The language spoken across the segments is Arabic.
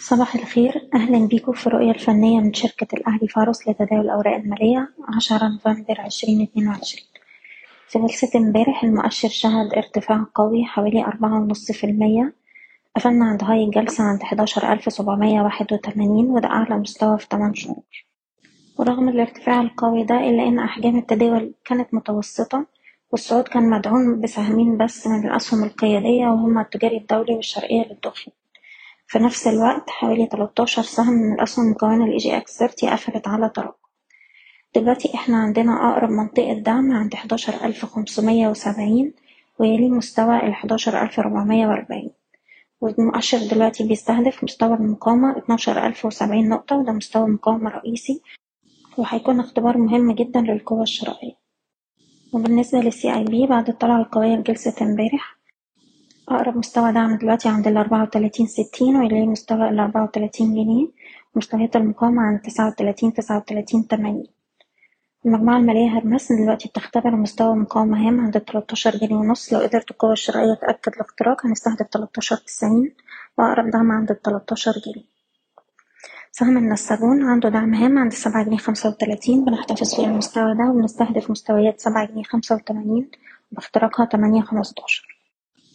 صباح الخير. أهلا بيكم في الرؤية الفنية من شركة الأهلي فاروس لتداول الأوراق المالية عشرة نوفمبر عشرين اتنين وعشرين. في جلسة امبارح المؤشر شهد ارتفاع قوي حوالي أربعة ونص في المية. قفلنا عند هاي الجلسة عند حداشر ألف سبعمية واحد وتمانين وده أعلى مستوى في تمن شهور. ورغم الارتفاع القوي ده إلا إن أحجام التداول كانت متوسطة والصعود كان مدعوم بسهمين بس من الأسهم القيادية وهما التجاري الدولي والشرقية للدخن في نفس الوقت حوالي تلاتاشر سهم من الأسهم المكونة ل EGX 30 قفلت على تراجع دلوقتي إحنا عندنا أقرب منطقة دعم عند حداشر ألف خمسمية وسبعين ويليه مستوى الحداشر ألف وأربعين. والمؤشر دلوقتي بيستهدف مستوى المقاومة اتناشر ألف وسبعين نقطة وده مستوى مقاومة رئيسي وهيكون اختبار مهم جدا للقوة الشرائية. وبالنسبة للسي اي بي بعد الطلعة القوية لجلسة امبارح أقرب مستوى دعم دلوقتي عند الأربعة وتلاتين ستين ويليه مستوى الأربعة وتلاتين جنيه ومستويات المقاومة عند تسعة وتلاتين تسعة وتلاتين تمانين. المجموعة المالية هرمس دلوقتي بتختبر مستوى مقاومة هام عند تلاتاشر جنيه ونص. لو قدرت القوة الشرائية تأكد الاختراق هنستهدف تلاتاشر تسعين وأقرب دعم عند التلاتاشر جنيه. سهم النساجون عنده دعم هام عند سبعة جنيه خمسة وتلاتين بنحتفظ في المستوى ده وبنستهدف مستويات سبعة جنيه خمسة وتمانين باختراقها تمانية خمستاشر.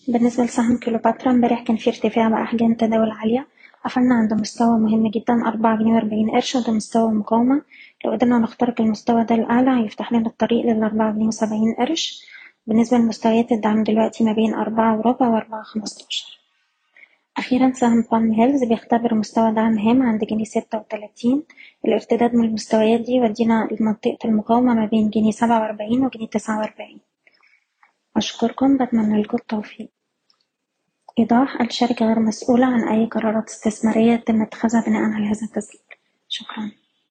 بالنسبة لسهم كيلوباترا امبارح كان في ارتفاع بأحجام تداول عالية قفلنا عند مستوى مهم جدا أربعة جنيه وأربعين قرش وده مستوى مقاومة. لو قدرنا نخترق المستوى ده الأعلى هيفتح لنا الطريق للأربعة جنيه وسبعين قرش. بالنسبة لمستويات الدعم دلوقتي ما بين أربعة وربع وأربعة خمستاشر أخيرا سهم بالم هيلز بيختبر مستوى دعم هام عند جنيه ستة وتلاتين. الارتداد من المستويات دي يودينا لمنطقة المقاومة ما بين جنيه سبعة وأربعين وجنيه تسعة وأربعين. أشكركم بتمنى لكم التوفيق. إيضاح الشركة غير مسؤولة عن أي قرارات استثمارية يتم اتخاذها بناء على هذا التسجيل. شكرا.